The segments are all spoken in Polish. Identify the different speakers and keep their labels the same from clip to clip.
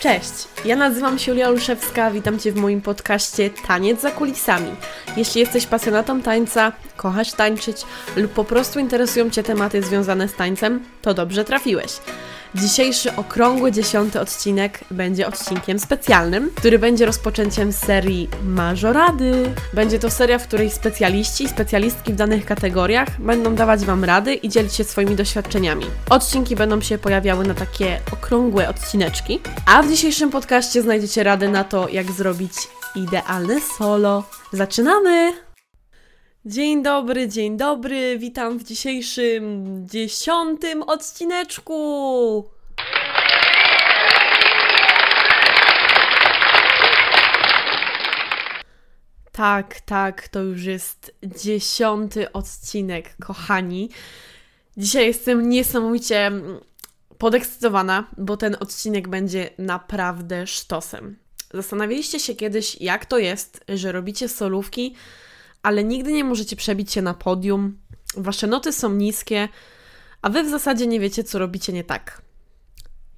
Speaker 1: Cześć, ja nazywam się Julia Olszewska, witam Cię w moim podcaście Taniec za kulisami. Jeśli jesteś pasjonatą tańca, kochasz tańczyć lub po prostu interesują Cię tematy związane z tańcem, to dobrze trafiłeś. Dzisiejszy okrągły dziesiąty odcinek będzie odcinkiem specjalnym, który będzie rozpoczęciem serii Mażorady. Będzie to seria, w której specjaliści i specjalistki w danych kategoriach będą dawać Wam rady i dzielić się swoimi doświadczeniami. Odcinki będą się pojawiały na takie okrągłe odcineczki, a w dzisiejszym podcaście znajdziecie rady na to, jak zrobić idealne solo. Zaczynamy! Dzień dobry, dzień dobry, witam w dzisiejszym dziesiątym odcineczku. Tak, tak, to już jest dziesiąty odcinek, kochani. Dzisiaj jestem niesamowicie podekscytowana, bo ten odcinek będzie naprawdę sztosem. Zastanawialiście się kiedyś, jak to jest, że robicie solówki, ale nigdy nie możecie przebić się na podium, wasze noty są niskie, a wy w zasadzie nie wiecie, co robicie nie tak.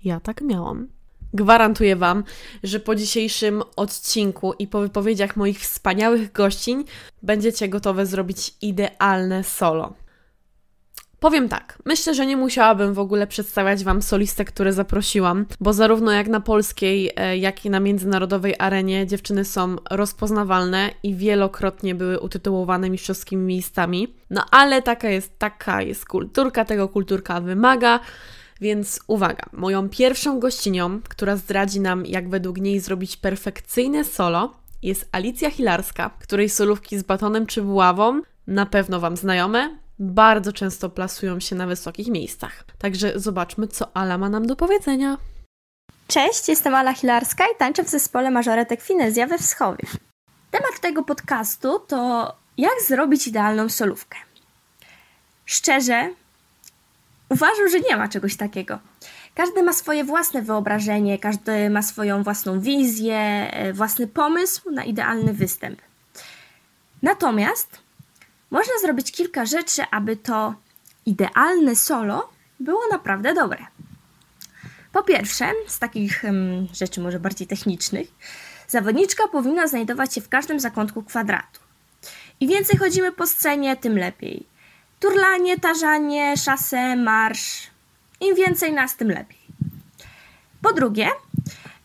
Speaker 1: Ja tak miałam. Gwarantuję Wam, że po dzisiejszym odcinku i po wypowiedziach moich wspaniałych gościń będziecie gotowe zrobić idealne solo. Powiem tak, myślę, że nie musiałabym w ogóle przedstawiać Wam solistek, które zaprosiłam, bo zarówno jak na polskiej, e, jak i na międzynarodowej arenie dziewczyny są rozpoznawalne i wielokrotnie były utytułowane mistrzowskimi miejscami. No ale taka jest, taka jest kulturka, tego kulturka wymaga. Więc uwaga, moją pierwszą gościnią, która zdradzi nam, jak według niej zrobić perfekcyjne solo, jest Alicja Hilarska, której solówki z batonem czy buławą na pewno Wam znajome, bardzo często plasują się na wysokich miejscach. Także zobaczmy, co Ala ma nam do powiedzenia.
Speaker 2: Cześć, jestem Ala Hilarska i tańczę w zespole Mażoretek Finezja we Wschowie. Temat tego podcastu to jak zrobić idealną solówkę. Szczerze, uważam, że nie ma czegoś takiego. Każdy ma swoje własne wyobrażenie, każdy ma swoją własną wizję, e, własny pomysł na idealny występ. Natomiast można zrobić kilka rzeczy, aby to idealne solo było naprawdę dobre. Po pierwsze, z takich hmm, rzeczy może bardziej technicznych, zawodniczka powinna znajdować się w każdym zakątku kwadratu. Im więcej chodzimy po scenie, tym lepiej. Turlanie, tarzanie, szasę, marsz. Im więcej nas, tym lepiej. Po drugie,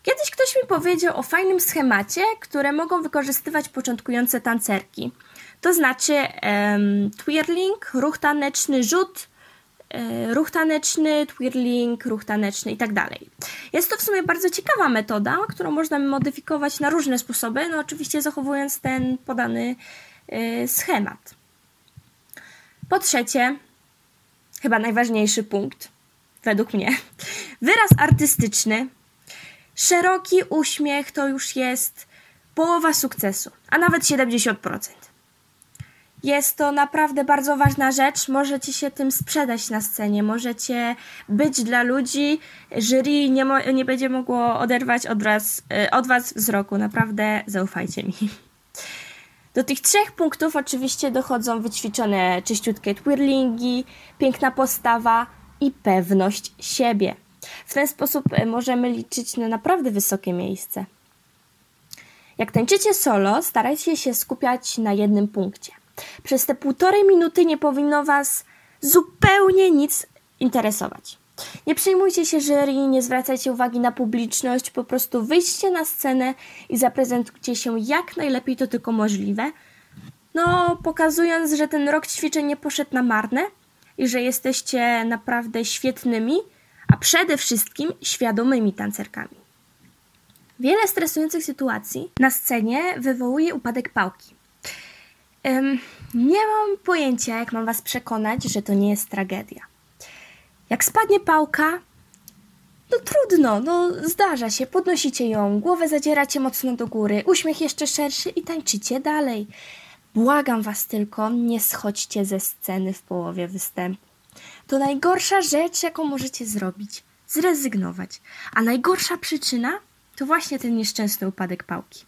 Speaker 2: kiedyś ktoś mi powiedział o fajnym schemacie, które mogą wykorzystywać początkujące tancerki – to znaczy um, twirling, ruch taneczny, rzut, e, ruch taneczny, twirling, ruch taneczny i tak dalej. Jest to w sumie bardzo ciekawa metoda, którą można modyfikować na różne sposoby, no oczywiście zachowując ten podany y, schemat. Po trzecie, chyba najważniejszy punkt, według mnie, wyraz artystyczny. Szeroki uśmiech to już jest połowa sukcesu, a nawet 70%. Jest to naprawdę bardzo ważna rzecz. Możecie się tym sprzedać na scenie, możecie być dla ludzi. Jury nie, nie będzie mogło oderwać od was, e, od was wzroku. Naprawdę zaufajcie mi. Do tych trzech punktów oczywiście dochodzą wyćwiczone czyściutkie twirlingi, piękna postawa i pewność siebie. W ten sposób e, możemy liczyć na naprawdę wysokie miejsce. Jak tańczycie solo, starajcie się skupiać na jednym punkcie. Przez te półtorej minuty nie powinno Was zupełnie nic interesować. Nie przejmujcie się jury, nie zwracajcie uwagi na publiczność, po prostu wyjdźcie na scenę i zaprezentujcie się jak najlepiej to tylko możliwe. No, pokazując, że ten rok ćwiczeń nie poszedł na marne i że jesteście naprawdę świetnymi, a przede wszystkim świadomymi tancerkami. Wiele stresujących sytuacji na scenie wywołuje upadek pałki. Um, nie mam pojęcia, jak mam was przekonać, że to nie jest tragedia. Jak spadnie pałka, no trudno, no zdarza się, podnosicie ją, głowę zadzieracie mocno do góry, uśmiech jeszcze szerszy i tańczycie dalej. Błagam was tylko, nie schodźcie ze sceny w połowie występu. To najgorsza rzecz, jaką możecie zrobić. Zrezygnować. A najgorsza przyczyna to właśnie ten nieszczęsny upadek pałki.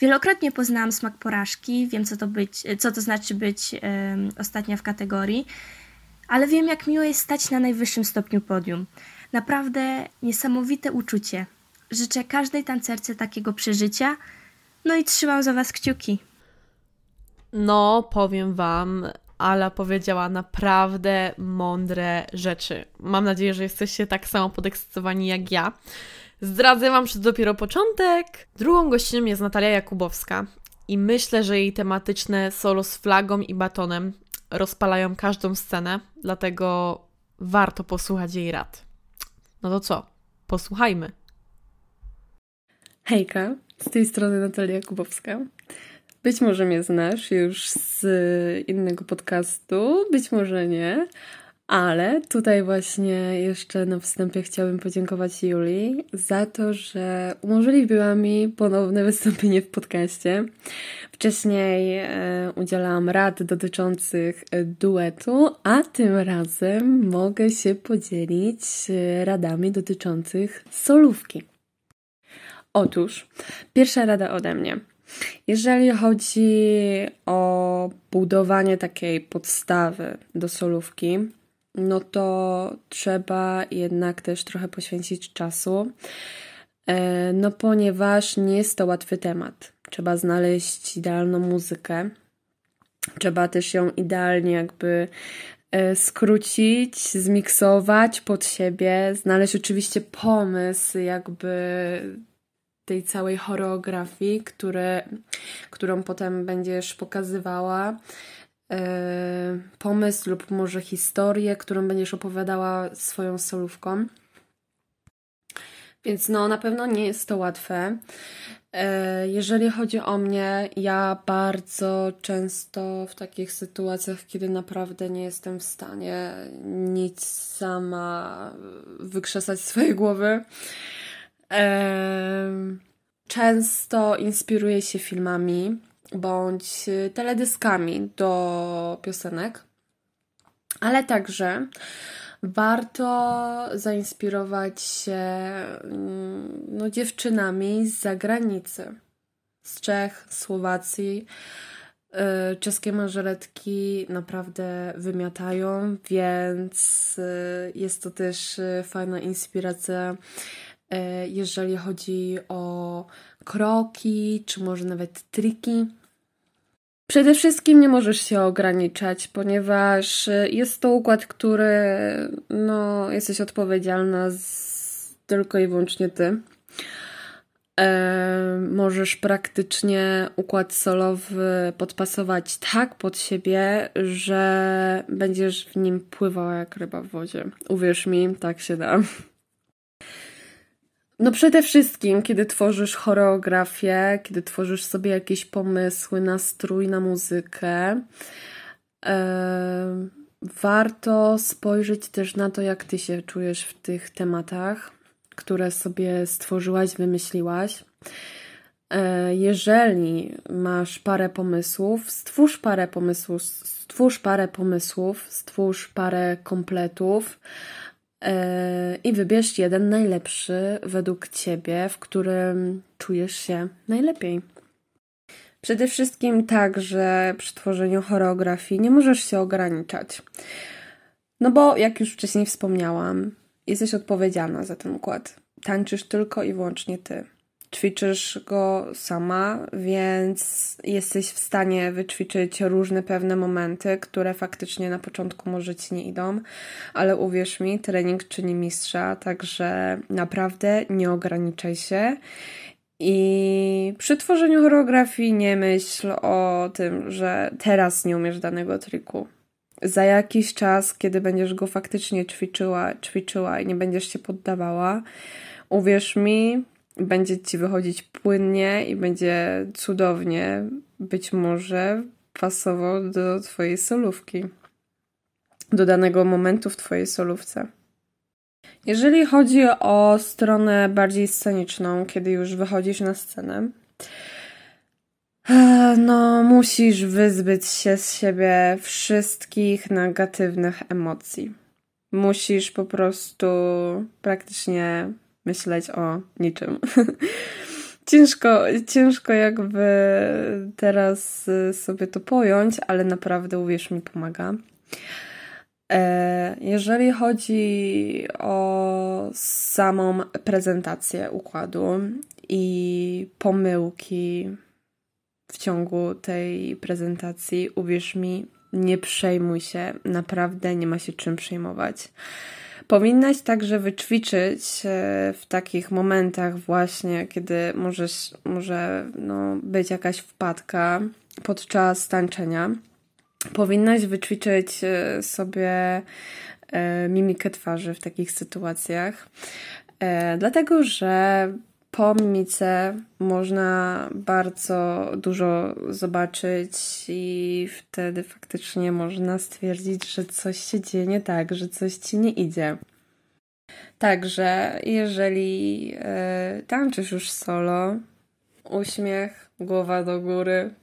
Speaker 2: Wielokrotnie poznałam smak porażki, wiem co to, być, co to znaczy być um, ostatnia w kategorii, ale wiem jak miło jest stać na najwyższym stopniu podium. Naprawdę niesamowite uczucie. życzę każdej tancerce takiego przeżycia. No i trzymam za Was kciuki.
Speaker 1: No, powiem Wam, Ala powiedziała naprawdę mądre rzeczy. Mam nadzieję, że jesteście tak samo podekscytowani jak ja. Zdradzę Wam, że to dopiero początek. Drugą gościną jest Natalia Jakubowska i myślę, że jej tematyczne solo z flagą i batonem rozpalają każdą scenę, dlatego warto posłuchać jej rad. No to co? Posłuchajmy.
Speaker 3: Hejka, z tej strony Natalia Jakubowska. Być może mnie znasz już z innego podcastu, być może nie, ale tutaj właśnie jeszcze na wstępie chciałabym podziękować Julii za to, że umożliwiła mi ponowne wystąpienie w podcaście. Wcześniej e, udzielałam rad dotyczących duetu, a tym razem mogę się podzielić e, radami dotyczących solówki. Otóż, pierwsza rada ode mnie. Jeżeli chodzi o budowanie takiej podstawy do solówki, no to trzeba jednak też trochę poświęcić czasu, e, no ponieważ nie jest to łatwy temat. Trzeba znaleźć idealną muzykę, trzeba też ją idealnie jakby e, skrócić, zmiksować pod siebie, znaleźć oczywiście pomysł jakby tej całej choreografii, które, którą potem będziesz pokazywała. E, pomysł lub może historię, którą będziesz opowiadała swoją solówką. Więc no, na pewno nie jest to łatwe. E, jeżeli chodzi o mnie, ja bardzo często w takich sytuacjach, kiedy naprawdę nie jestem w stanie nic sama wykrzesać swojej głowy, często inspiruję się filmami bądź teledyskami do piosenek, ale także warto zainspirować się mm, no, dziewczynami z zagranicy, z Czech, Słowacji. Y, czeskie mażoretki naprawdę wymiatają, więc y, jest to też y, fajna inspiracja jeżeli chodzi o kroki, czy może nawet triki. Przede wszystkim nie możesz się ograniczać, ponieważ jest to układ, który no, jesteś odpowiedzialna z, tylko i wyłącznie ty. E, możesz praktycznie układ solowy podpasować tak pod siebie, że będziesz w nim pływała jak ryba w wodzie. Uwierz mi, tak się da. No przede wszystkim, kiedy tworzysz choreografię, kiedy tworzysz sobie jakieś pomysły, nastrój na muzykę, e, warto spojrzeć też na to, jak ty się czujesz w tych tematach, które sobie stworzyłaś, wymyśliłaś. E, jeżeli masz parę pomysłów, stwórz parę pomysłów, stwórz parę pomysłów, stwórz parę kompletów, i wybierz jeden najlepszy według ciebie, w którym czujesz się najlepiej. Przede wszystkim także przy tworzeniu choreografii nie możesz się ograniczać. No bo, jak już wcześniej wspomniałam, jesteś odpowiedzialna za ten układ. Tańczysz tylko i wyłącznie ty. Ćwiczysz go sama, więc jesteś w stanie wyćwiczyć różne pewne momenty, które faktycznie na początku może ci nie idą, ale uwierz mi, trening czyni mistrza, także naprawdę nie ograniczaj się. I przy tworzeniu choreografii nie myśl o tym, że teraz nie umiesz danego triku. Za jakiś czas, kiedy będziesz go faktycznie ćwiczyła, ćwiczyła i nie będziesz się poddawała, uwierz mi, będzie ci wychodzić płynnie i będzie cudownie, być może pasował do Twojej solówki, do danego momentu w Twojej solówce. Jeżeli chodzi o stronę bardziej sceniczną, kiedy już wychodzisz na scenę, no, musisz wyzbyć się z siebie wszystkich negatywnych emocji. Musisz po prostu praktycznie myśleć o niczym. ciężko, ciężko jakby teraz sobie to pojąć, ale naprawdę uwierz mi, pomaga. E, jeżeli chodzi o samą prezentację układu i pomyłki w ciągu tej prezentacji, uwierz mi, nie przejmuj się, naprawdę nie ma się czym przejmować. Powinnaś także wyćwiczyć w takich momentach właśnie, kiedy możesz, może no, być jakaś wpadka podczas tańczenia. Powinnaś wyćwiczyć e, sobie e, mimikę twarzy w takich sytuacjach, e, dlatego że po mimice można bardzo dużo zobaczyć i wtedy faktycznie można stwierdzić, że coś się dzieje nie tak, że coś ci nie idzie. Także jeżeli e, tańczysz już solo, uśmiech, głowa do góry,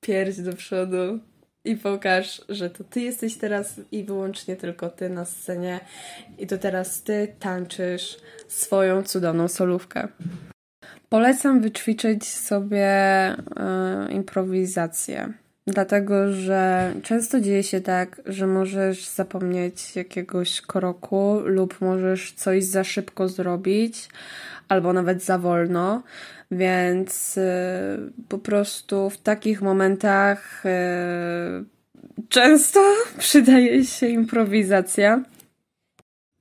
Speaker 3: pierś do przodu, i pokaż, że to ty jesteś teraz i wyłącznie tylko ty na scenie i to teraz ty tańczysz swoją cudowną solówkę. Polecam wyćwiczyć sobie y, improwizację, dlatego że często dzieje się tak, że możesz zapomnieć jakiegoś kroku lub możesz coś za szybko zrobić albo nawet za wolno, więc y, po prostu w takich momentach y, często przydaje się improwizacja.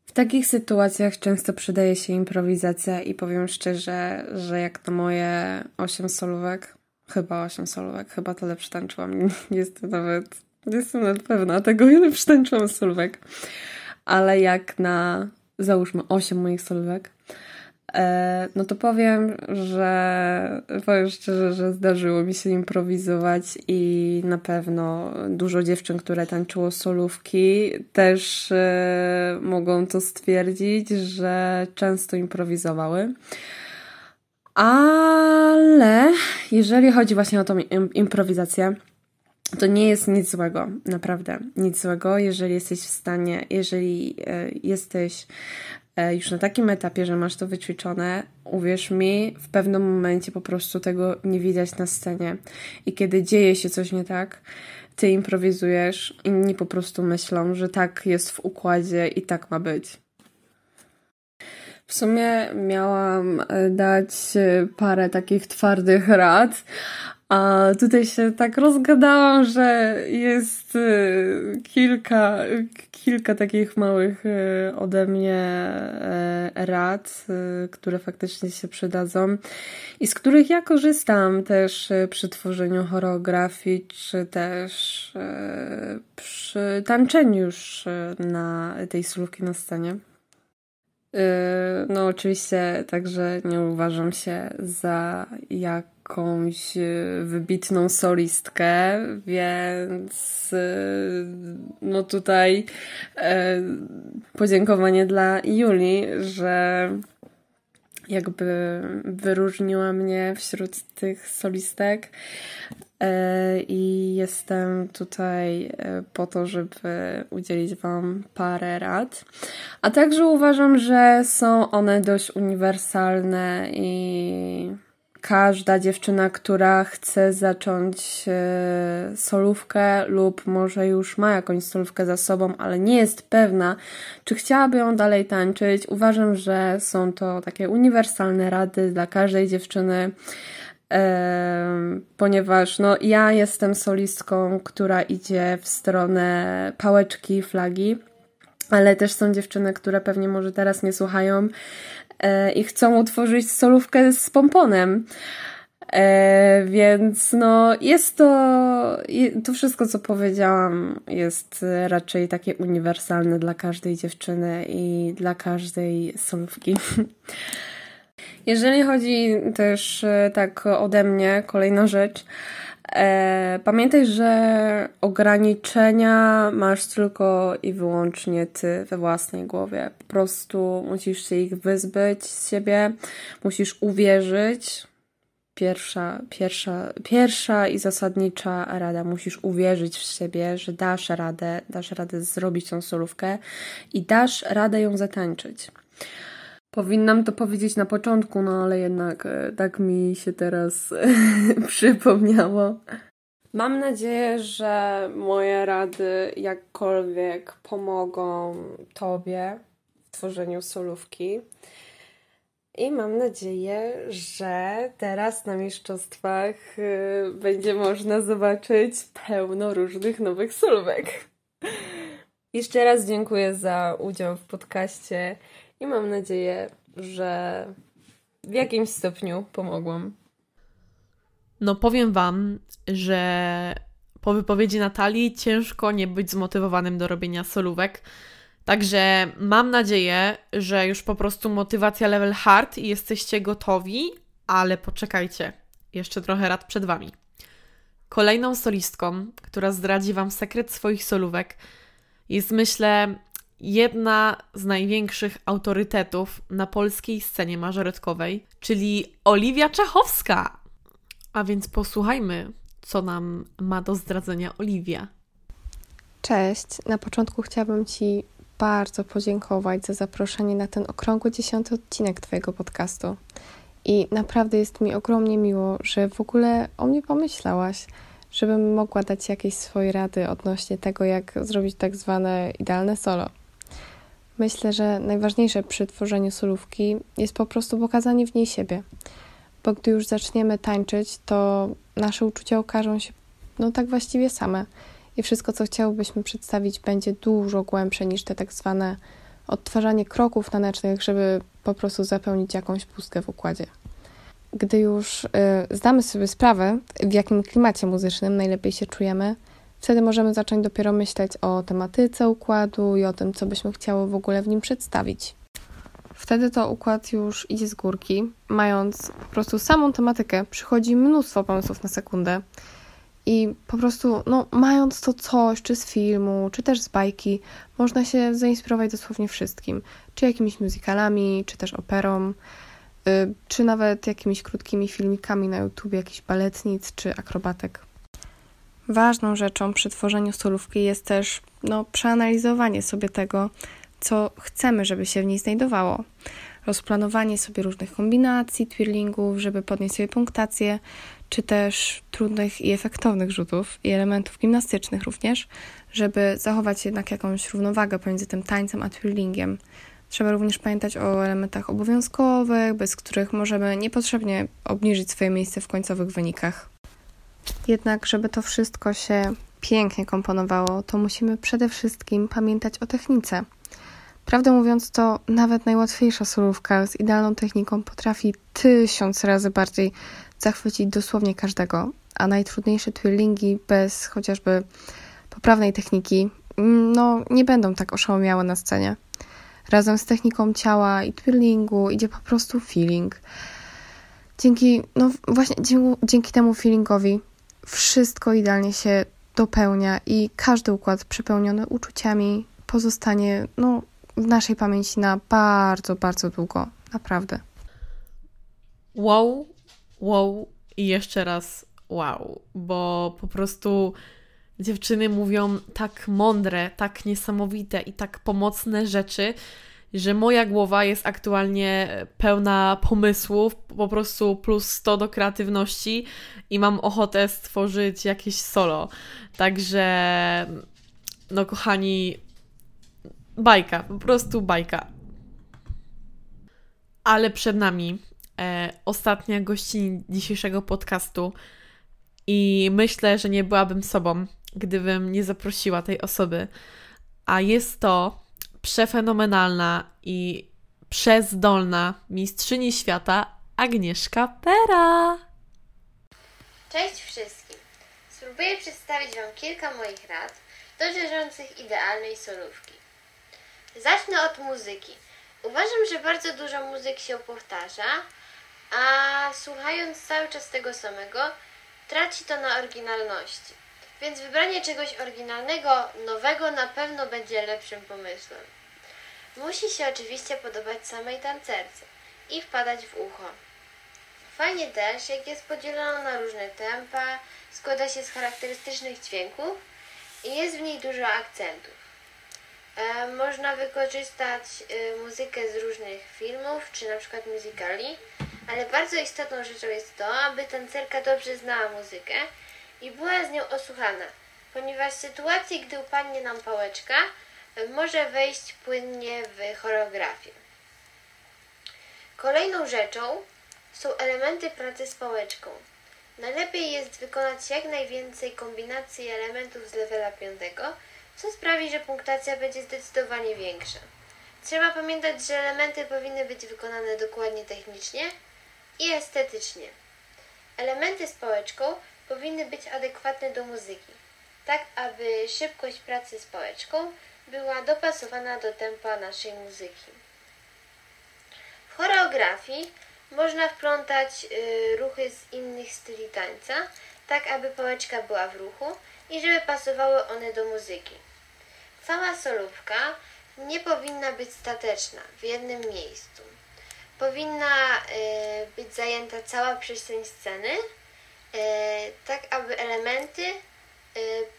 Speaker 3: W takich sytuacjach często przydaje się improwizacja i powiem szczerze, że jak na moje 8 solówek, chyba 8 solówek, chyba tyle przytańczyłam, nie jestem nawet, jestem nawet pewna tego, ile przytańczyłam solówek, ale jak na, załóżmy 8 moich solówek, E, no to powiem, że powiem szczerze, że zdarzyło mi się improwizować i na pewno dużo dziewczyn, które tańczyło solówki, też e, mogą to stwierdzić, że często improwizowały. Ale jeżeli chodzi właśnie o tą improwizację, to nie jest nic złego, naprawdę nic złego, jeżeli jesteś w stanie, jeżeli e, jesteś E, już na takim etapie, że masz to wyćwiczone, uwierz mi, w pewnym momencie po prostu tego nie widać na scenie. I kiedy dzieje się coś nie tak, ty improwizujesz, inni po prostu myślą, że tak jest w układzie i tak ma być. Sumie miałam e, dać e, parę takich twardych rad, a tutaj się tak rozgadałam, że jest y, kilka, kilka takich małych ode mnie rad, które faktycznie się przydadzą i z których ja korzystam też przy tworzeniu choreografii, czy też przy tańczeniu już na tej solówki na scenie. No, oczywiście także nie uważam się za jak jakąś e, wybitną solistkę, więc e, no tutaj podziękowanie dla Julii, że jakby wyróżniła mnie wśród tych solistek i jestem tutaj po to, żeby udzielić Wam parę rad. A także uważam, że są one dość uniwersalne i każda dziewczyna, która chce zacząć e, solówkę lub może już ma jakąś solówkę za sobą, ale nie jest pewna, czy chciałaby ją dalej tańczyć, uważam, że są to takie uniwersalne rady dla każdej dziewczyny. Ponieważ no, ja jestem solistką, która idzie w stronę pałeczki, flagi, ale też są dziewczyny, które pewnie może teraz mnie słuchają e, i chcą utworzyć solówkę z pomponem. E, więc no, jest to, to wszystko, co powiedziałam, jest raczej takie uniwersalne dla każdej dziewczyny i dla każdej solówki. Jeżeli chodzi też e, tak ode mnie, kolejna rzecz, E, pamiętaj, że ograniczenia masz tylko i wyłącznie ty we własnej głowie. Po prostu musisz się ich wyzbyć z siebie, musisz uwierzyć. Pierwsza, pierwsza, pierwsza i zasadnicza rada. Musisz uwierzyć w siebie, że dasz radę, dasz radę zrobić tą solówkę i dasz radę ją zatańczyć. Powinnam to powiedzieć na początku, no ale jednak e, tak mi się teraz przypomniało. Mam nadzieję, że moje rady jakkolwiek pomogą Tobie w tworzeniu solówki. I mam nadzieję, że teraz na mistrzostwach y, będzie można zobaczyć pełno różnych nowych solówek. Jeszcze raz dziękuję za udział w podcaście i mam nadzieję, że w jakimś stopniu pomogłam.
Speaker 1: No powiem Wam, że po wypowiedzi Natalii ciężko nie być zmotywowanym do robienia solówek. Także mam nadzieję, że już po prostu motywacja level hard i jesteście gotowi, ale poczekajcie, jeszcze trochę rad przed Wami. Kolejną solistką, która zdradzi Wam sekret swoich solówek, jest myślę jedna z największych autorytetów na polskiej scenie mażoretkowej, czyli Oliwia Czachowska. A więc posłuchajmy, co nam ma do zdradzenia Oliwia.
Speaker 4: Cześć. Na początku chciałabym Ci bardzo podziękować za zaproszenie na ten okrągły dziesiąty odcinek Twojego podcastu. I naprawdę jest mi ogromnie miło, że w ogóle o mnie pomyślałaś, żebym mogła dać jakieś swoje rady odnośnie tego, jak zrobić tak zwane idealne solo. Myślę, że najważniejsze przy tworzeniu solówki jest po prostu pokazanie w niej siebie. Bo gdy już zaczniemy tańczyć, to nasze uczucia okażą się no tak właściwie same i wszystko, co chciałbyśmy przedstawić, będzie dużo głębsze niż te tak zwane odtwarzanie kroków tanecznych, żeby po prostu zapełnić jakąś pustkę w układzie. Gdy już y, zdamy sobie sprawę, w jakim klimacie muzycznym najlepiej się czujemy, wtedy możemy zacząć dopiero myśleć o tematyce układu i o tym, co byśmy chciały w ogóle w nim przedstawić. Wtedy to układ już idzie z górki, mając po prostu samą tematykę, przychodzi mnóstwo pomysłów na sekundę. I po prostu, no, mając to coś, czy z filmu, czy też z bajki, można się zainspirować dosłownie wszystkim. Czy jakimiś musicalami, czy też operą, yy, czy nawet jakimiś krótkimi filmikami na YouTube, jakichś baletnic, czy akrobatek. Ważną rzeczą przy tworzeniu solówki jest też no, przeanalizowanie sobie tego, co chcemy, żeby się w niej znajdowało. Rozplanowanie sobie różnych kombinacji, twirlingów, żeby podnieść sobie punktację, czy też trudnych i efektownych rzutów i elementów gimnastycznych również, żeby zachować jednak jakąś równowagę pomiędzy tym tańcem a twirlingiem. Trzeba również pamiętać o elementach obowiązkowych, bez których możemy niepotrzebnie obniżyć swoje miejsce w końcowych wynikach. Jednak, żeby to wszystko się pięknie komponowało, to musimy przede wszystkim pamiętać o technice. Prawdę mówiąc, to nawet najłatwiejsza solówka z idealną techniką potrafi tysiąc razy bardziej zachwycić dosłownie każdego, a najtrudniejsze twirlingi bez chociażby poprawnej techniki, mm, no nie będą tak oszałamiałe na scenie. Razem z techniką ciała i twirlingu idzie po prostu feeling. Dzięki, no właśnie dzięki, dzięki temu feelingowi wszystko idealnie się dopełnia i każdy układ przepełniony uczuciami pozostanie, no w naszej pamięci na bardzo, bardzo długo. Naprawdę.
Speaker 1: Wow, wow i jeszcze raz wow, bo po prostu dziewczyny mówią tak mądre, tak niesamowite i tak pomocne rzeczy, że moja głowa jest aktualnie pełna pomysłów, po prostu plus 100 do kreatywności i mam ochotę stworzyć jakieś solo. Także, no kochani, bajka, po prostu bajka. Ale przed nami e, ostatnia gościni dzisiejszego podcastu i myślę, że nie byłabym sobą, gdybym nie zaprosiła tej osoby. A jest to przefenomenalna i przezdolna mistrzyni świata Agnieszka Pera.
Speaker 5: Cześć wszystkim! Spróbuję przedstawić Wam kilka moich rad dotyczących idealnej solówki. Zacznę od muzyki. Uważam, że bardzo dużo muzyk się powtarza, a słuchając cały czas tego samego, traci to na oryginalności. Więc wybranie czegoś oryginalnego, nowego na pewno będzie lepszym pomysłem. Musi się oczywiście podobać samej tancerce i wpadać w ucho. Fajnie też, jak jest podzielona na różne tempa, składa się z charakterystycznych dźwięków i jest w niej dużo akcentów. E, można wykorzystać e, muzykę z różnych filmów, czy na przykład musicali, ale bardzo istotną rzeczą jest to, aby tancerka dobrze znała muzykę i była z nią osłuchana, ponieważ w sytuacji, gdy upadnie nam pałeczka, może wejść płynnie w choreografię. Kolejną rzeczą są elementy pracy z pałeczką. Najlepiej jest wykonać jak najwięcej kombinacji elementów z levela 5, co sprawi, że punktacja będzie zdecydowanie większa. Trzeba pamiętać, że elementy powinny być wykonane dokładnie technicznie i estetycznie. Elementy z pałeczką powinny być adekwatne do muzyki, tak aby szybkość pracy z pałeczką była dopasowana do tempa naszej muzyki. W choreografii można wplątać y, ruchy z innych styli tańca, tak aby pałeczka była w ruchu i żeby pasowały one do muzyki. Cała solówka nie powinna być stateczna w jednym miejscu. Powinna y, być zajęta cała przestrzeń sceny, y, tak aby elementy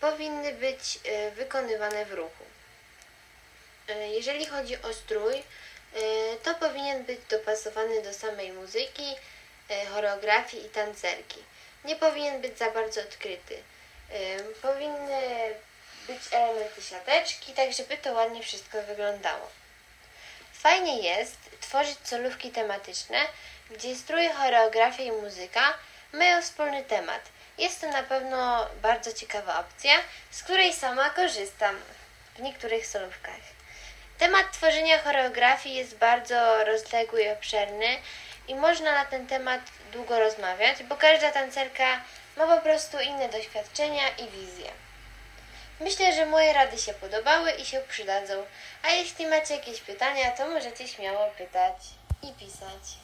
Speaker 5: powinny być wykonywane w ruchu. Y, jeżeli chodzi o strój, y, to powinien być dopasowany do samej muzyki, y, choreografii i tancerki. Nie powinien być za bardzo odkryty. Powinny być elementy siateczki, tak żeby to ładnie wszystko wyglądało. Fajnie jest tworzyć solówki tematyczne, gdzie strój, choreografia i muzyka mają wspólny temat. Jest to na pewno bardzo ciekawa opcja, z której sama korzystam w niektórych solówkach. Temat tworzenia choreografii jest bardzo rozległy i obszerny i można na ten temat długo rozmawiać, bo każda tancerka ma po prostu inne doświadczenia i wizje. Myślę, że moje rady się podobały i się przydadzą. A jeśli macie jakieś pytania, to możecie śmiało pytać i pisać.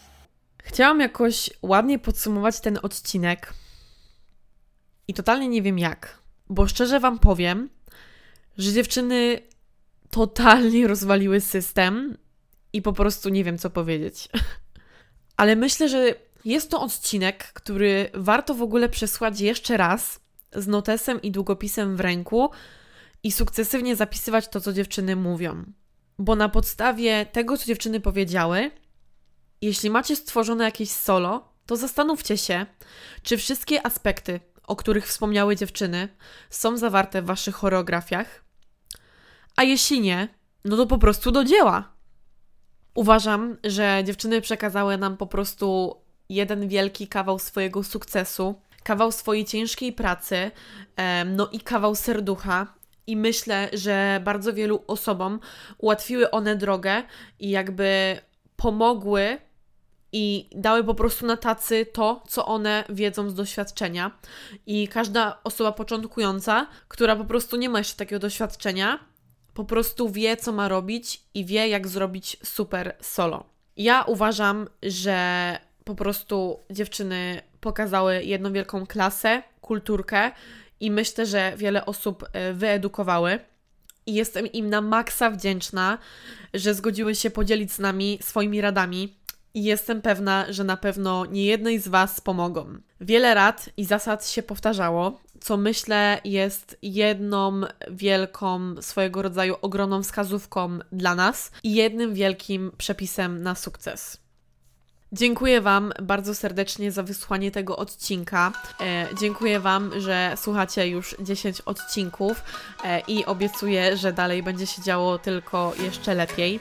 Speaker 1: Chciałam jakoś ładnie podsumować ten odcinek i totalnie nie wiem jak, bo szczerze Wam powiem, że dziewczyny totalnie rozwaliły system i po prostu nie wiem co powiedzieć. Ale myślę, że jest to odcinek, który warto w ogóle przesłać jeszcze raz z notesem i długopisem w ręku i sukcesywnie zapisywać to, co dziewczyny mówią. Bo na podstawie tego, co dziewczyny powiedziały, jeśli macie stworzone jakieś solo, to zastanówcie się, czy wszystkie aspekty, o których wspomniały dziewczyny, są zawarte w waszych choreografiach. A jeśli nie, no to po prostu do dzieła. Uważam, że dziewczyny przekazały nam po prostu jeden wielki kawał swojego sukcesu, kawał swojej ciężkiej pracy, no i kawał serducha. I myślę, że bardzo wielu osobom ułatwiły one drogę i jakby pomogły i dały po prostu na tacy to, co one wiedzą z doświadczenia. I każda osoba początkująca, która po prostu nie ma jeszcze takiego doświadczenia, po prostu wie, co ma robić i wie, jak zrobić super solo. Ja uważam, że po prostu dziewczyny pokazały jedną wielką klasę, kulturkę i myślę, że wiele osób e, wyedukowały. I jestem im na maksa wdzięczna, że zgodziły się podzielić z nami swoimi radami. I jestem pewna, że na pewno nie jednej z Was pomogą. Wiele rad i zasad się powtarzało, co myślę jest jedną wielką, swojego rodzaju ogromną wskazówką dla nas i jednym wielkim przepisem na sukces. Dziękuję Wam bardzo serdecznie za wysłuchanie tego odcinka. E, dziękuję Wam, że słuchacie już 10 odcinków e, i obiecuję, że dalej będzie się działo tylko jeszcze lepiej.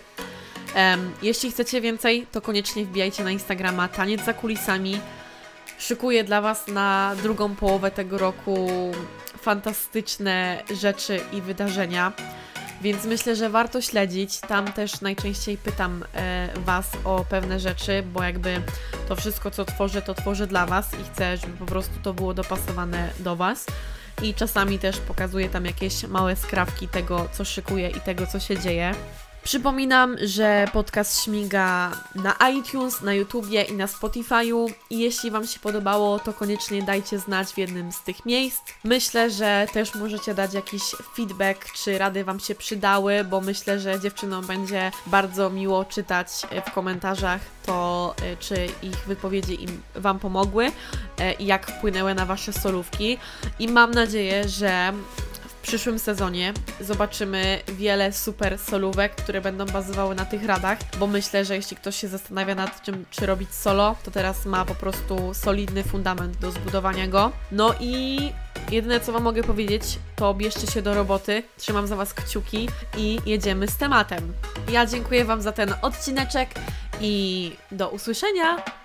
Speaker 1: Em, jeśli chcecie więcej, to koniecznie wbijajcie na Instagrama Taniec za kulisami. Szykuję dla Was na drugą połowę tego roku fantastyczne rzeczy i wydarzenia. Więc myślę, że warto śledzić. Tam też najczęściej pytam e, Was o pewne rzeczy, bo jakby to wszystko, co tworzę, to tworzę dla Was i chcę, żeby po prostu to było dopasowane do Was. I czasami też pokazuję tam jakieś małe skrawki tego, co szykuję i tego, co się dzieje. Przypominam, że podcast śmiga na iTunes, na YouTubie i na Spotify'u i jeśli Wam się podobało, to koniecznie dajcie znać w jednym z tych miejsc. Myślę, że też możecie dać jakiś feedback, czy rady Wam się przydały, bo myślę, że dziewczynom będzie bardzo miło czytać w komentarzach to, e, czy ich wypowiedzi im Wam pomogły e, i jak wpłynęły na Wasze solówki. I mam nadzieję, że przyszłym sezonie zobaczymy wiele super solówek, które będą bazowały na tych radach, bo myślę, że jeśli ktoś się zastanawia nad tym, czy robić solo, to teraz ma po prostu solidny fundament do zbudowania go. No i jedyne co Wam mogę powiedzieć, to bierzcie się do roboty, trzymam za Was kciuki i jedziemy z tematem. Ja dziękuję Wam za ten odcineczek i do usłyszenia!